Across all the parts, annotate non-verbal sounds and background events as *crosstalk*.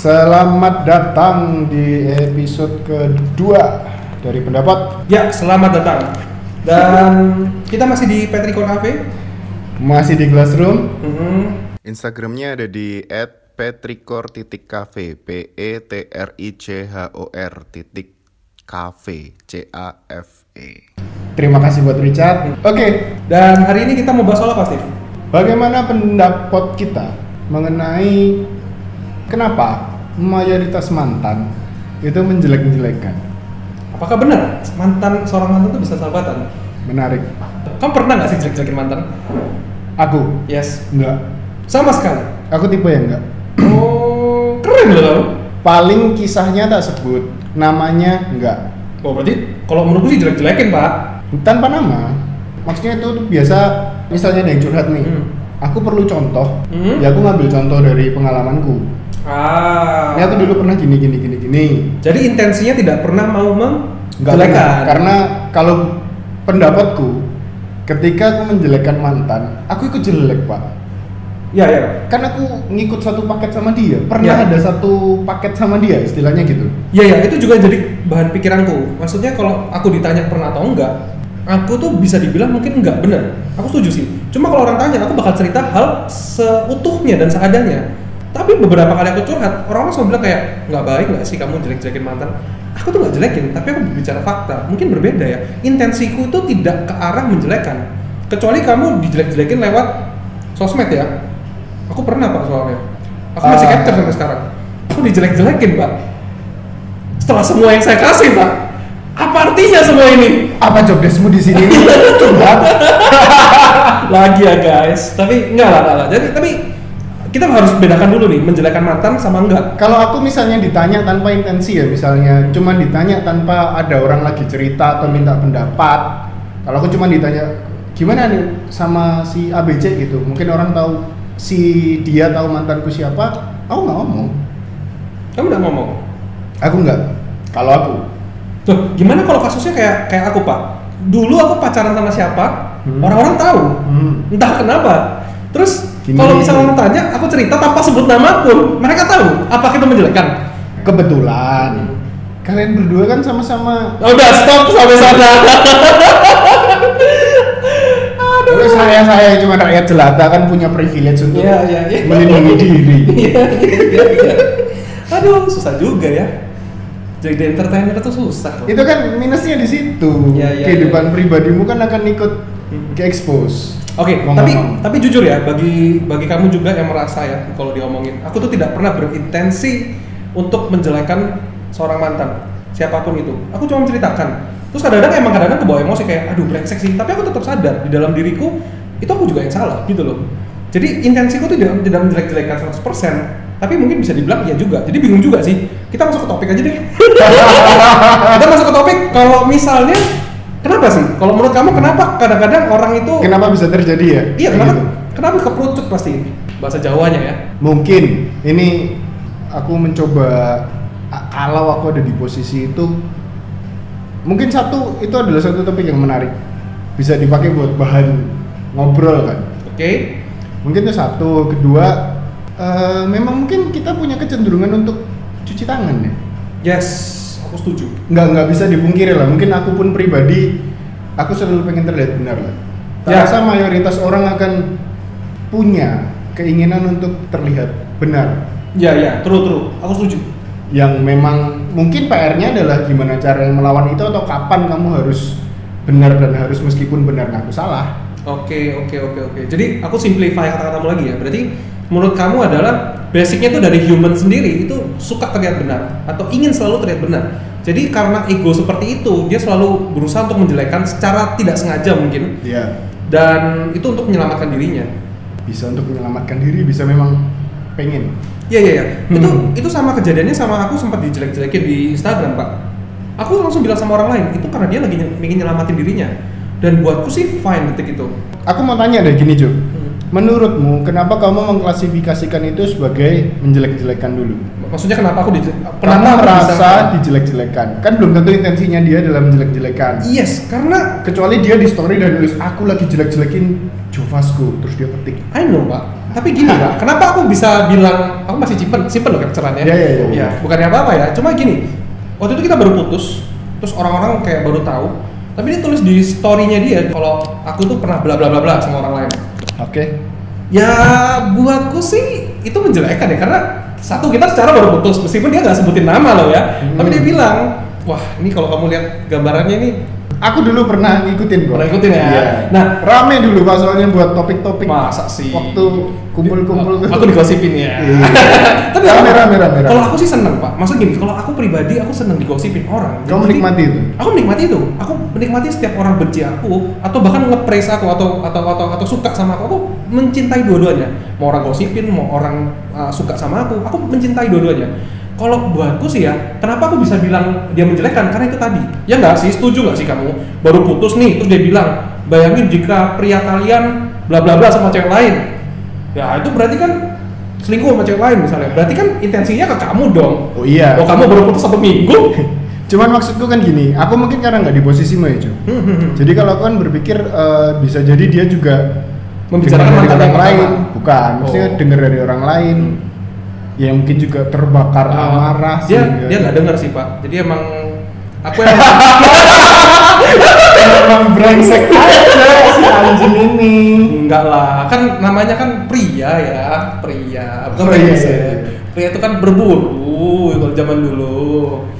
Selamat datang di episode kedua dari pendapat Ya, selamat datang. Dan kita masih di Petricor Cafe. masih di Classroom. Mhm. Instagramnya ada di @petricor.cafe p e t r i c h o r titik cafe c a f e Terima kasih buat Richard. Oke, Dan hari ini kita mau bahas soal apa, Steve? bagaimana pendapat kita mengenai kenapa mayoritas mantan itu menjelek-jelekan? Apakah benar mantan seorang mantan itu bisa sahabatan? Menarik. Kamu pernah nggak sih jelek-jelekin mantan? Aku Yes. enggak. Sama sekali. Aku tipe yang enggak. Oh, keren loh kamu. Paling kisahnya tak sebut, namanya enggak. Oh, berarti kalau menurutku sih jelek-jelekin, Pak. Tanpa nama. Maksudnya itu tuh biasa misalnya ada yang curhat nih. Hmm. Aku perlu contoh. Hmm. Ya aku ngambil contoh dari pengalamanku. Ah. Ini aku dulu pernah gini gini gini gini. Jadi intensinya tidak pernah mau menjelekan. Karena kalau pendapatku ketika aku menjelekkan mantan, aku ikut jelek, Pak. Iya, iya. Kan aku ngikut satu paket sama dia. Pernah Ya. ada satu paket sama dia, istilahnya gitu. Iya ya, itu juga jadi bahan pikiranku. Maksudnya kalau aku ditanya pernah atau enggak, aku tuh bisa dibilang mungkin enggak bener. Aku setuju sih. Cuma kalau orang tanya, aku bakal cerita hal seutuhnya dan seadanya. Tapi beberapa kali aku curhat, orang-orang selalu bilang kayak nggak baik nggak sih kamu jelek-jelekin mantan. Aku tuh nggak jelekin, tapi aku bicara fakta. Mungkin berbeda ya. Intensiku itu tidak ke arah menjelekan. Kecuali kamu dijelek-jelekin lewat sosmed ya. Aku pernah pak soalnya. Aku masih Ah. capture sampai sekarang. Aku dijelek-jelekin pak setelah semua yang saya kasih pak apa artinya semua ini Apa job deskmu di sini? *laughs* Curhat. *laughs* lagi ya guys tapi enggak lah enggak lah jadi tapi kita harus bedakan dulu nih menjelekkan mantan sama enggak Kalau aku misalnya ditanya tanpa intensi ya, misalnya cuma ditanya tanpa ada orang lagi cerita atau minta pendapat. Kalau aku cuma ditanya gimana nih sama si ABC gitu, mungkin orang tahu si dia tahu mantanku siapa, aku nggak ngomong. kamu udah ngomong Aku nggak. Kalau aku, gimana kalau kasusnya kayak kayak aku pak dulu aku pacaran sama siapa Hmm. orang-orang tahu hmm, entah kenapa terus kalau misalnya orang tanya aku cerita tanpa sebut nama pun mereka tahu apa kita menjelekkan kebetulan kalian berdua kan sama-sama. udah stop sampai sana *laughs* Kalau saya saya cuma rakyat jelata kan punya privilege untuk Iya, iya, iya. melindungi diri. *laughs* Iya, iya, iya. Aduh, susah juga ya. Jadi entertainer itu susah. loh. Itu kan minusnya di situ. Iya, iya, Kehidupan iya. pribadimu kan akan ikut Hmm. ke expose. Oke, Mau tapi tapi jujur ya, bagi bagi kamu juga yang merasa ya kalau diomongin, aku tuh tidak pernah berintensi untuk menjelekan seorang mantan, siapa pun itu. Aku cuma menceritakan. Terus kadang-kadang emang kadang-kadang kebawa emosi kayak, aduh brengsek sih. Tapi aku tetap sadar di dalam diriku itu aku juga yang salah gitu loh. Jadi intensiku tuh tidak tidak menjelek-jelekan 100%, tapi mungkin bisa dibilang iya juga. Jadi bingung juga sih. Kita masuk ke topik aja deh. *laughs* Kita masuk ke topik kalau misalnya kenapa sih? Kalau menurut kamu kenapa kadang-kadang orang itu Kenapa bisa terjadi ya? Iya, kenapa? gitu. Kenapa keperucut pasti bahasa Jawanya ya? Mungkin ini aku mencoba kalau aku ada di posisi itu mungkin satu itu adalah satu topik yang menarik bisa dipakai buat bahan ngobrol kan Oke. mungkin itu satu kedua eh, memang mungkin kita punya kecenderungan untuk cuci tangan ya Yes, aku setuju. nggak nggak bisa dipungkiri lah mungkin aku pun pribadi aku selalu pengen terlihat benar lah Ya. rasa mayoritas orang akan punya keinginan untuk terlihat benar Ya, ya, true, true. Aku setuju. yang memang mungkin PR-nya adalah gimana cara melawan itu atau kapan kamu harus benar dan harus meskipun benar ngaku salah Oke, oke, oke, oke. Jadi aku simplify kata-katamu lagi ya. Berarti menurut kamu adalah basicnya itu dari human sendiri itu suka terlihat benar atau ingin selalu terlihat benar. Jadi karena ego seperti itu dia selalu berusaha untuk menjelekkan secara tidak sengaja mungkin ya dan itu untuk menyelamatkan dirinya. bisa untuk menyelamatkan diri bisa memang pengen Iya iya iya. Itu Hmm. itu sama kejadiannya sama aku sempat dijelek-jelekin di Instagram, Pak. Aku langsung bilang sama orang lain, itu karena dia lagi ny- ingin nyelamatin dirinya. Dan buatku sih fine detik itu. aku mau tanya deh gini Jo Hmm. Menurutmu kenapa kamu mengklasifikasikan itu sebagai menjelek-jelekan dulu Maksudnya kenapa aku dijelek? Kenapa aku merasa dijelek-jelekan? Kan belum tentu intensinya dia dalam menjelek-jelekan. Yes, karena Kecuali dia di story dan nulis aku lagi jelek-jelekin Jovasco terus dia ketik I know pak, tapi gini pak, kenapa aku bisa bilang aku masih simpen, simpen loh capturannya. Iya, iya, iya. Ya, bukannya apa apa ya, cuma gini, waktu itu kita baru putus, terus orang-orang kayak baru tahu, tapi dia tulis di story-nya dia kalau aku tuh pernah bla bla bla bla sama orang lain. Oke Ya buatku sih itu menjelekkan ya karena satu kita secara baru putus meskipun dia nggak sebutin nama loh ya, Hmm. tapi dia bilang, wah ini kalau kamu lihat gambarannya ini aku dulu pernah ngikutin kok Pernah ngikutin ya? Iya. Nah. rame dulu pak soalnya buat topik-topik masa sih waktu kumpul-kumpul tuh aku digosipin ya Iya. *laughs* tapi Rame, rame, rame, rame. kalau aku sih seneng pak maksud gini kalau aku pribadi aku seneng digosipin orang Kamu Jadi- menikmati itu? aku menikmati itu aku menikmati setiap orang benci aku atau bahkan nge-praise aku atau atau atau atau suka sama aku aku mencintai dua-duanya mau orang gosipin mau orang uh, suka sama aku aku mencintai dua-duanya kalau buatku sih ya kenapa aku bisa bilang dia menjelekkan? Karena itu tadi. Ya nggak sih? Setuju nggak sih kamu? Baru putus nih terus dia bilang bayangin jika pria kalian bla bla bla sama cewek lain. Ya itu berarti kan selingkuh sama cewek lain misalnya. Berarti kan intensinya ke kamu dong. Oh iya. Oh kamu baru putus satu minggu. *laughs* Cuman maksudku kan gini aku mungkin karena nggak di posisimu ya Hmm, hmm, hmm. jadi kalau aku kan berpikir eh, bisa jadi dia juga Membicarakan dari orang lain. bukan maksudnya Oh. dengar dari orang lain ya mungkin juga terbakar Ah, amarah dia sehingga- dia nggak dengar sih pak jadi emang aku yang *laughs* emang brengsek aja si anjing ini enggak lah kan namanya kan pria ya pria bukan Oh, iya, brengsek. iya, iya. pria itu kan berburu kalau zaman dulu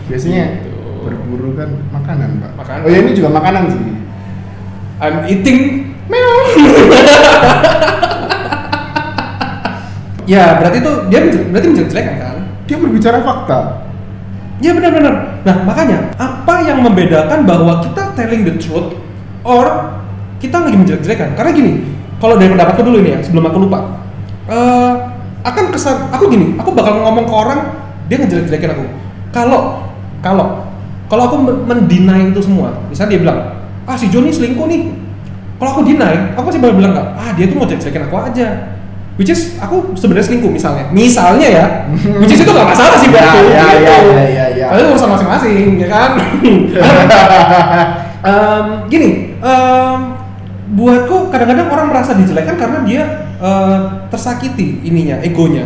biasanya Gitu. berburu kan makanan pak Makanan. oh ya ini juga makanan sih I'm eating meow *laughs* ya berarti itu dia berarti menjelekkan kan dia berbicara fakta Ya benar-benar. Nah makanya apa yang membedakan bahwa kita telling the truth or kita lagi menjelek-jelekan? Karena gini, kalau dari pendapatku dulu ini ya, sebelum aku lupa, eh, akan kesan aku gini, aku bakal ngomong ke orang dia ngejelek-jelekin aku. Kalau kalau kalau aku men- mendinai itu semua, misalnya dia bilang, ah si Joni selingkuh nih. Kalau aku deny, aku pasti bakal bilang nggak, ah dia tuh mau jelek-jelekin aku aja. Which is aku sebenarnya selingkuh misalnya, misalnya ya, which is itu nggak masalah sih buat Ya, aku. ya, gitu. ya, ya, ya, ya. Urusan masing-masing, ya kan? *laughs* Em, gini, em, buatku kadang-kadang orang merasa dijelekan karena dia eh, tersakiti ininya, egonya.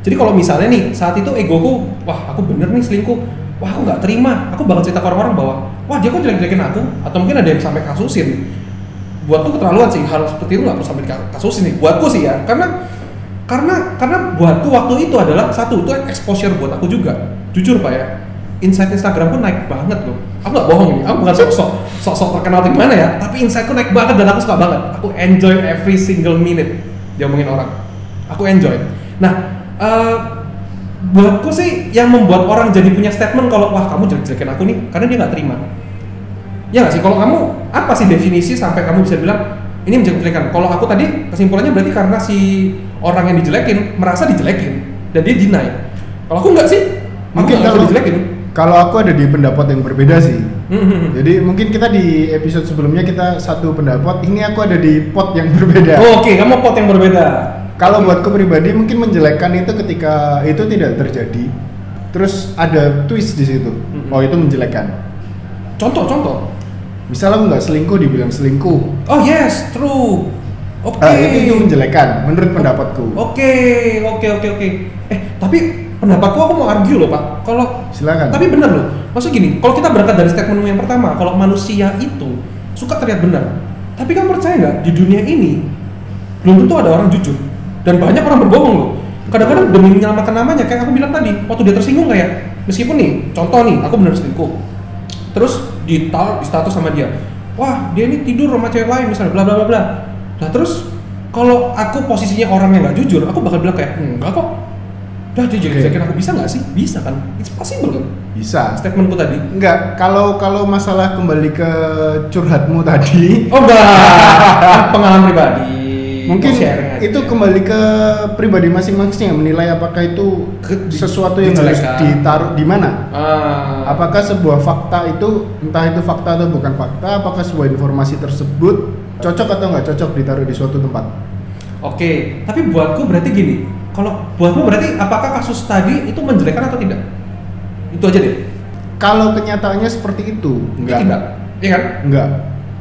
Jadi kalau misalnya nih saat itu egoku, wah aku bener nih selingkuh, wah aku nggak terima, aku bakal cerita ke orang-orang bahwa, wah dia kok jelek-jelekin aku, atau mungkin ada yang sampai kasusin. Buatku keterlaluan sih, hal seperti itu nggak perlu sampai kasusin nih. Buatku sih ya, karena karena karena buatku waktu itu adalah satu itu exposure buat aku juga. Jujur pak ya insight Instagramku naik banget loh. Aku nggak bohong ini aku bukan sok-sok sok-sok terkenal di mana ya tapi insightku naik banget dan aku suka banget. Aku enjoy every single minute diomongin orang. Aku enjoy. Nah eh, buatku sih yang membuat orang jadi punya statement kalau wah kamu jelek-jelekin aku nih karena dia nggak terima ya nggak sih? Kalau kamu apa sih definisi sampai kamu bisa bilang ini menjelek-jelekan kalau aku tadi kesimpulannya berarti karena si orang yang dijelekin merasa dijelekin dan dia deny. Kalau aku nggak sih aku mungkin nggak kalau dijelekin. kalau aku ada di pendapat yang berbeda sih. Hmm. jadi mungkin kita di episode sebelumnya kita satu pendapat ini aku ada di pot yang berbeda. Oh, oke kamu pot yang berbeda. Kalau buatku pribadi mungkin menjelekkan itu ketika itu tidak terjadi. Terus ada twist di situ. Mm-mm. oh itu menjelekkan contoh contoh misal aku nggak selingkuh dibilang selingkuh oh yes true oke ah, itu, itu menjelekkan menurut pendapatku Oke, oke, oke, oke. Eh, tapi pendapatku aku mau argue loh, Pak. Kalau silakan tapi benar loh. Maksud gini, kalau kita berangkat dari statementmu yang pertama, kalau manusia itu suka terlihat benar. Tapi kamu percaya nggak di dunia ini belum tentu ada orang jujur dan banyak orang berbohong loh. Kadang-kadang demi menyelamatkan namanya, kayak aku bilang tadi, waktu dia tersinggung kayak meskipun nih, contoh nih, aku benar selingkuh. Terus ditaruh di status sama dia, wah dia ini tidur sama cewek lain misalnya, bla bla bla bla. Nah terus kalau aku posisinya orang yang nggak jujur, aku bakal bilang kayak enggak kok. Dah dia jadi Oke. aku bisa nggak sih? Bisa kan? It's possible kan? bisa Statementku tadi. Enggak, kalau kalau masalah kembali ke curhatmu tadi, Oh enggak, *laughs* pengalaman pribadi. Mungkin aja. itu kembali ke pribadi masing-masing yang menilai apakah itu sesuatu yang harus ditaruh di mana. Ah, Apakah sebuah fakta itu entah itu fakta atau bukan fakta, apakah sebuah informasi tersebut cocok atau nggak cocok ditaruh di suatu tempat? Oke, tapi buatku berarti gini. Kalau buatmu berarti apakah kasus tadi itu menjelekkan atau tidak? Itu aja deh. Kalau kenyataannya seperti itu, Enggak. Tidak. Iya kan? Enggak.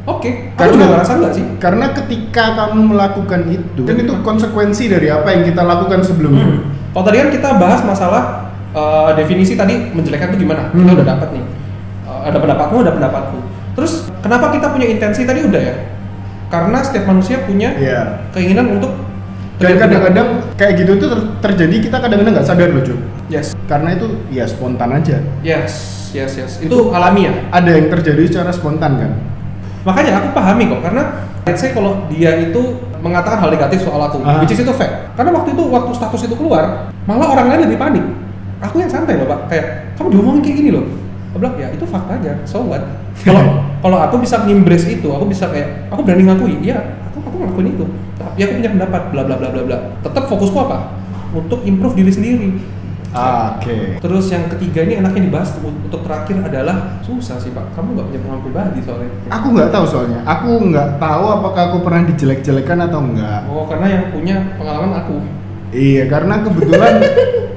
Oke, aku Karena- juga ngerasa enggak sih? Karena ketika kamu melakukan itu, kan itu konsekuensi dari apa yang kita lakukan sebelumnya. Hmm. Kalau tadi kan kita bahas masalah uh, definisi tadi menjelekkan itu gimana? Kita Hmm. udah dapat nih. Uh, ada pendapatmu, ada pendapatku. Terus kenapa kita punya intensi tadi udah ya? Karena setiap manusia punya Iya. keinginan untuk Dan kadang-kadang kayak gitu tuh ter- terjadi kita kadang-kadang nggak sadar loh, Ju. yes, Karena itu ya spontan aja. yes, yes, yes. Itu alamiah. Ada yang terjadi secara spontan kan. Makanya aku pahami kok karena let's say kalau dia itu mengatakan hal negatif soal aku, Ah. which is itu fact. Karena waktu itu waktu status itu keluar, malah orang lain lebih panik. Aku yang santai loh pak, kayak kamu diomongin kayak gini loh. Aku bilang ya itu fakta aja, so what? *laughs* Kalau kalau aku bisa ngimbres itu, aku bisa kayak aku berani ngakui, iya aku aku ngelakuin itu. Tapi aku punya pendapat, bla bla bla bla bla. Tetap fokusku apa? Untuk improve diri sendiri. Ah, Oke. Terus yang ketiga ini enaknya dibahas untuk terakhir adalah susah sih pak. Kamu nggak punya pengalaman pribadi soalnya. Aku nggak tahu soalnya. Aku nggak tahu apakah aku pernah dijelek-jelekan atau enggak. Oh, karena yang punya pengalaman aku. Iya, karena kebetulan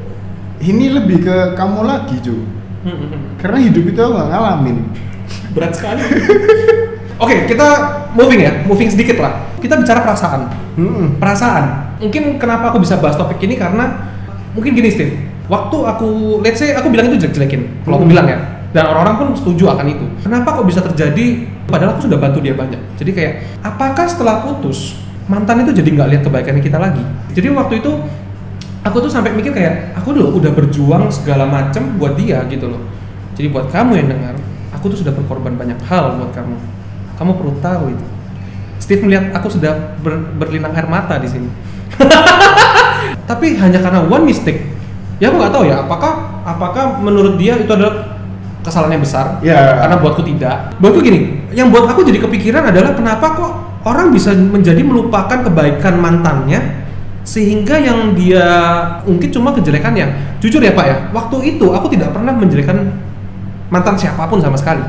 *laughs* ini lebih ke kamu lagi, Ju. Karena hidup itu aku nggak ngalamin. Berat sekali. *laughs* Oke, kita moving ya, moving sedikit lah. Kita bicara perasaan. Mm-mm. Perasaan. Mungkin kenapa aku bisa bahas topik ini karena mungkin gini Steve. Waktu aku, let's say aku bilang itu jelek-jelekin. Kalau aku bilang ya. Dan orang-orang pun setuju akan itu. Kenapa kok bisa terjadi? Padahal aku sudah bantu dia banyak. Jadi kayak, apakah setelah putus mantan itu jadi nggak lihat kebaikannya kita lagi? Jadi waktu itu aku tuh sampai mikir kayak aku loh udah berjuang segala macam buat dia gitu loh. Jadi buat kamu yang dengar, aku tuh sudah berkorban banyak hal buat kamu. Kamu perlu tahu itu. Steve melihat aku sudah ber- berlinang air mata di sini. *laughs* Tapi hanya karena one mistake. Ya aku nggak tahu ya, apakah apakah menurut dia itu adalah kesalahan yang besar? Ya. Karena buatku tidak. Buatku gini, yang buat aku jadi kepikiran adalah kenapa kok orang bisa menjadi melupakan kebaikan mantannya sehingga yang dia ungkit cuma kejelekannya. Jujur ya Pak ya, waktu itu aku tidak pernah menjelekan mantan siapa pun sama sekali.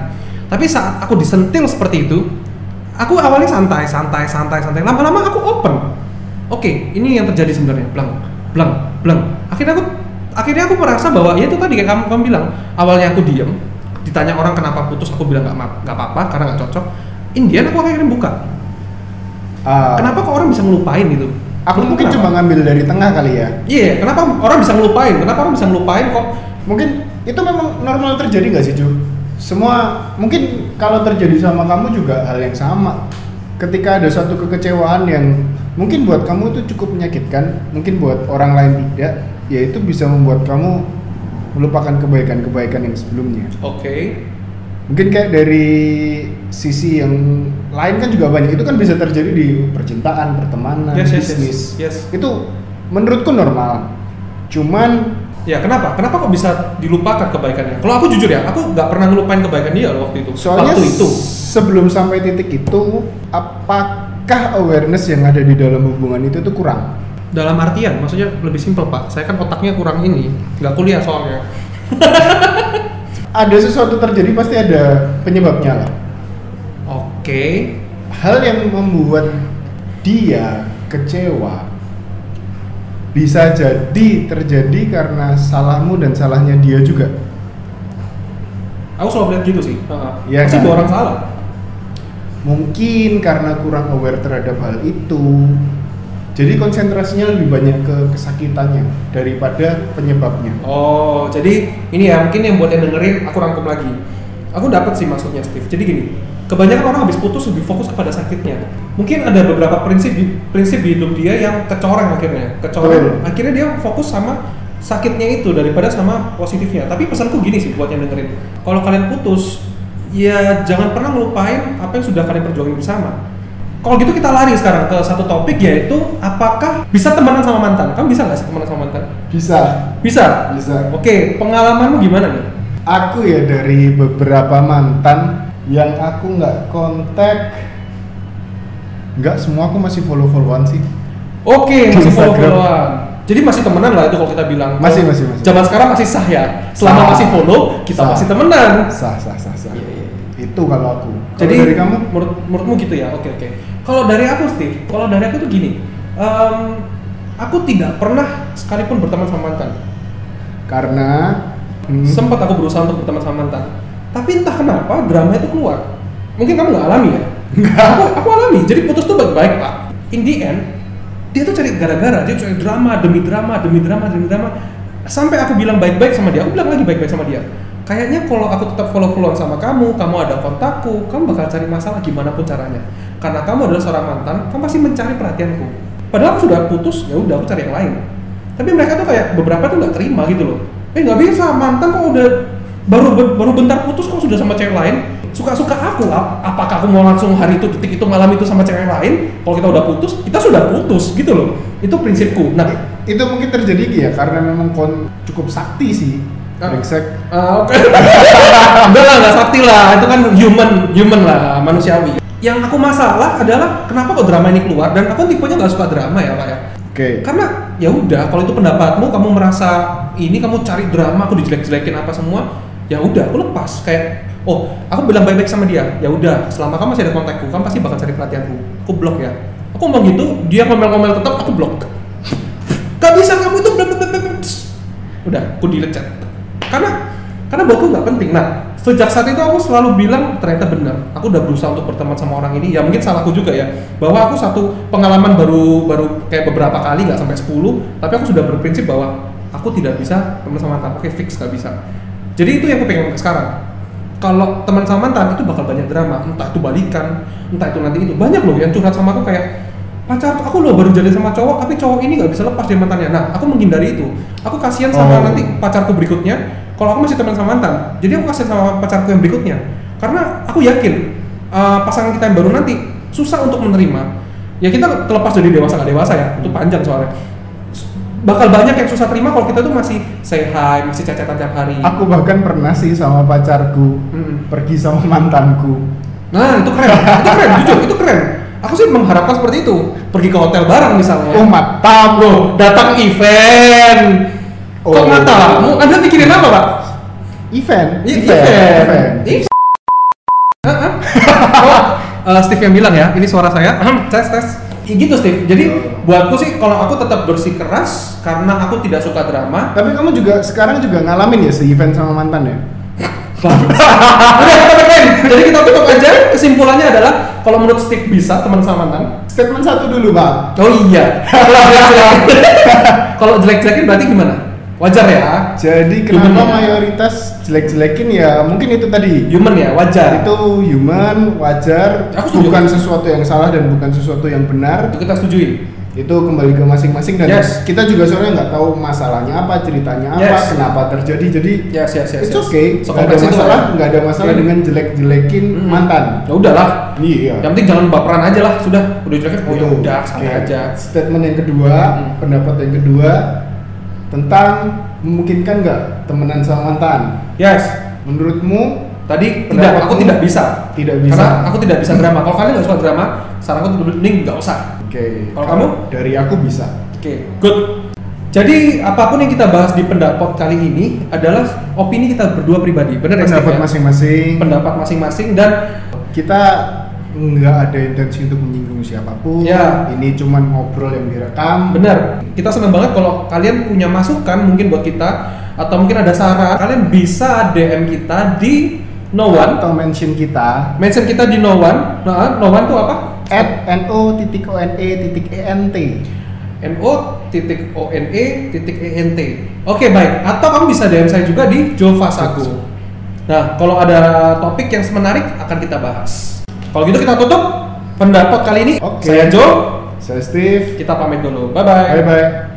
Tapi saat aku disentil seperti itu, aku awalnya santai, santai, santai, santai. Lama-lama aku open. Oke, ini yang terjadi sebenarnya. Blang, blang, blang. Akhirnya aku, akhirnya aku merasa bahwa ya itu tadi kayak kamu, kamu bilang. Awalnya aku diem, ditanya orang kenapa putus, aku bilang nggak nggak apa-apa karena nggak cocok. Indian aku akhirnya buka. Ah, Kenapa kok orang bisa ngelupain gitu? Aku Menurutmu mungkin kenapa? cuma ngambil dari tengah kali ya. Iya, kenapa orang bisa ngelupain? Kenapa orang bisa ngelupain kok? Mungkin itu memang normal terjadi nggak sih, Ju? Semua mungkin kalau terjadi sama kamu juga hal yang sama. Ketika ada suatu kekecewaan yang mungkin buat kamu itu cukup menyakitkan, mungkin buat orang lain tidak, ya itu bisa membuat kamu melupakan kebaikan-kebaikan yang sebelumnya. Oke. Mungkin kayak dari sisi yang lain kan juga banyak. Itu kan bisa terjadi di percintaan, pertemanan, Yes, yes, yes. bisnis. Yes. Itu menurutku normal. Cuman Ya kenapa? Kenapa kok bisa dilupakan kebaikannya? Kalau aku jujur ya, aku nggak pernah ngelupain kebaikan dia loh waktu itu. Soalnya waktu itu. sebelum sampai titik itu, apakah awareness yang ada di dalam hubungan itu tuh kurang? Dalam artian, maksudnya lebih simpel pak. Saya kan otaknya kurang ini, nggak kuliah soalnya. *laughs* Ada sesuatu terjadi pasti ada penyebabnya lah. Oke. Hal yang membuat dia kecewa bisa jadi terjadi karena salahmu dan salahnya dia juga. Aku selalu lihat gitu sih. Iya Pasti kan? orang salah. Mungkin karena kurang aware terhadap hal itu. Jadi konsentrasinya lebih banyak ke kesakitannya daripada penyebabnya. Oh, jadi ini ya mungkin yang buat yang dengerin aku rangkum lagi. Aku dapat sih maksudnya Steve. Jadi gini, kebanyakan orang habis putus lebih fokus kepada sakitnya. Mungkin ada beberapa prinsip prinsip di hidup dia yang kecoreng akhirnya. Kecoreng. Betul. Akhirnya dia fokus sama sakitnya itu daripada sama positifnya. Tapi pesanku gini sih buat yang dengerin. Kalau kalian putus, ya jangan pernah ngelupain apa yang sudah kalian perjuangin bersama. Kalau gitu kita lari sekarang ke satu topik yaitu apakah bisa temenan sama mantan? Kamu bisa nggak sih temenan sama mantan? Bisa. Bisa. Bisa. Oke, pengalamanmu gimana nih? Aku ya dari beberapa mantan yang aku nggak kontak, nggak semua aku masih follow followan sih. Oke, masih Instagram. follow-followan. Jadi masih temenan lah itu kalau kita bilang. Masih, masih, masih. Zaman sekarang masih sah ya. Selama Sah. masih follow, kita Sah. masih temenan. Sah sah sah sah. Iya, iya. Itu kalau aku. Kalau Jadi dari kamu? menurut menurutmu gitu ya? Oke oke. Kalau dari aku Steve, kalau dari aku tuh gini, em, aku tidak pernah sekalipun berteman sama mantan. Karena hmm, Sempat aku berusaha untuk berteman sama mantan, tapi entah kenapa drama itu keluar. Mungkin kamu nggak alami ya? Aku, aku alami. Jadi putus tuh baik-baik pak. In the end, dia tuh cari gara-gara. Dia cari drama demi drama demi drama demi drama. Sampai aku bilang baik-baik sama dia, aku bilang lagi baik-baik sama dia. Kayaknya kalau aku tetap follow-followan sama kamu, kamu ada kontakku, kamu bakal cari masalah gimana pun caranya. Karena kamu adalah seorang mantan, kamu pasti mencari perhatianku. Padahal aku sudah putus, ya udah aku cari yang lain. Tapi mereka tuh kayak beberapa tuh nggak terima gitu loh. Eh nggak bisa, mantan kok udah baru baru bentar putus kok sudah sama cewek lain. Suka-suka aku, ap- apakah aku mau langsung hari itu detik itu malam itu sama cewek lain? Kalau kita udah putus, kita sudah putus gitu loh. Itu prinsipku. Nah, itu mungkin terjadi ya karena memang kon cukup sakti sih. Brengsek Ah, oke. *laughs* Enggak lah, nggak sakti lah. Itu kan human, human lah, manusiawi. Yang aku masalah adalah kenapa kok drama ini keluar dan aku tipenya nggak suka drama ya pak ya. oke Karena ya udah, kalau itu pendapatmu, kamu merasa ini kamu cari drama, aku dijelek-jelekin apa semua, ya udah, aku lepas. Kayak, oh, aku bilang baik-baik sama dia. Ya udah, selama kamu masih ada kontakku, kamu pasti bakal cari perhatianku. Aku blok ya. Aku ngomong gitu, dia ngomel-ngomel tetap, aku blok. Gak bisa kamu itu. Udah, aku delete chat. Karena karena buatku nggak penting. Nah, sejak saat itu aku selalu bilang ternyata benar. Aku udah berusaha untuk berteman sama orang ini. Ya mungkin salahku juga ya. Bahwa aku satu pengalaman baru baru kayak beberapa kali nggak sampai 10, tapi aku sudah berprinsip bahwa aku tidak bisa teman sama mantan. Oke, fix nggak bisa. Jadi itu yang aku pengen sekarang. Kalau teman sama mantan itu bakal banyak drama, entah itu balikan, entah itu nanti itu banyak loh yang curhat sama aku kayak pacar aku loh baru jadi sama cowok tapi cowok ini nggak bisa lepas dari mantannya nah aku menghindari itu aku kasihan sama Oh. nanti pacarku berikutnya kalau aku masih teman sama mantan jadi aku kasihan sama pacarku yang berikutnya. Karena aku yakin uh, pasangan kita yang baru nanti susah untuk menerima. Ya kita terlepas dari dewasa nggak dewasa ya itu panjang soalnya. Bakal banyak yang susah terima kalau kita tuh masih say hi masih cacatan tiap hari. Aku bahkan pernah sih sama pacarku Mm-mm. pergi sama mantanku. Nah itu keren itu keren jujur itu keren. Aku sih mengharapkan seperti itu. Pergi ke hotel bareng misalnya. Oh mata bro. Datang event kok Oh. matamu anda pikirin apa pak? Event. I- event. Event. Hah? oh, eh, Steve yang bilang ya ini suara saya. Tes tes. Ya gitu Steve. Jadi buatku sih kalau aku tetap bersikeras karena aku tidak suka drama. Tapi kamu juga sekarang juga ngalamin ya se event sama mantan ya? *laughs* Udah. Jadi kita tutup aja. Kesimpulannya adalah kalau menurut Steve bisa teman sama mantan. Statement satu dulu pak. Oh iya. *laughs* Kalau jelek-jelekin berarti gimana wajar ya jadi Human kenapa ya? mayoritas jelek-jelekin ya mungkin itu tadi human ya wajar itu human wajar Aku setuju. bukan sesuatu yang salah dan bukan sesuatu yang benar itu kita setujui itu kembali ke masing-masing dan Yes. kita juga soalnya nggak tahu masalahnya apa ceritanya apa Yes. kenapa terjadi jadi yes yes yes it's yes. okay nggak ada masalah ya. nggak ada masalah Hmm. dengan jelek-jelekin Hmm. mantan ya udahlah iya yang penting jangan baperan aja lah sudah udah jelek oh ya udah santai Oke. aja statement yang kedua Hmm. pendapat yang kedua tentang memungkinkan nggak temenan sama mantan? Yes. Menurutmu? Tadi tidak. aku tidak bisa. Tidak bisa. karena aku tidak bisa drama. Kalau kalian nggak suka drama saran aku tuh mending nggak usah. Oke. Kalau kamu? dari aku bisa. Oke good. Jadi apa pun yang kita bahas di pendapat kali ini adalah opini kita berdua pribadi. Benar ya pendapat masing-masing. Pendapat masing-masing dan kita nggak ada intensi untuk menyinggung siapa pun Ya. ini cuman ngobrol yang direkam Benar. Kita senang banget kalau kalian punya masukan mungkin buat kita atau mungkin ada saran, kalian bisa DM kita di No One. atau mention kita Mention kita di No One. Nah, No One tuh apa? at no titik one titik ent N O titik O N E titik E N T. Oke baik. Atau kamu bisa DM saya juga di Jova Sago. Nah, kalau ada topik yang menarik akan kita bahas. Kalau gitu kita tutup pendapat kali ini. Oke. Saya Joe. saya Steve Kita pamit dulu. Bye bye. bye bye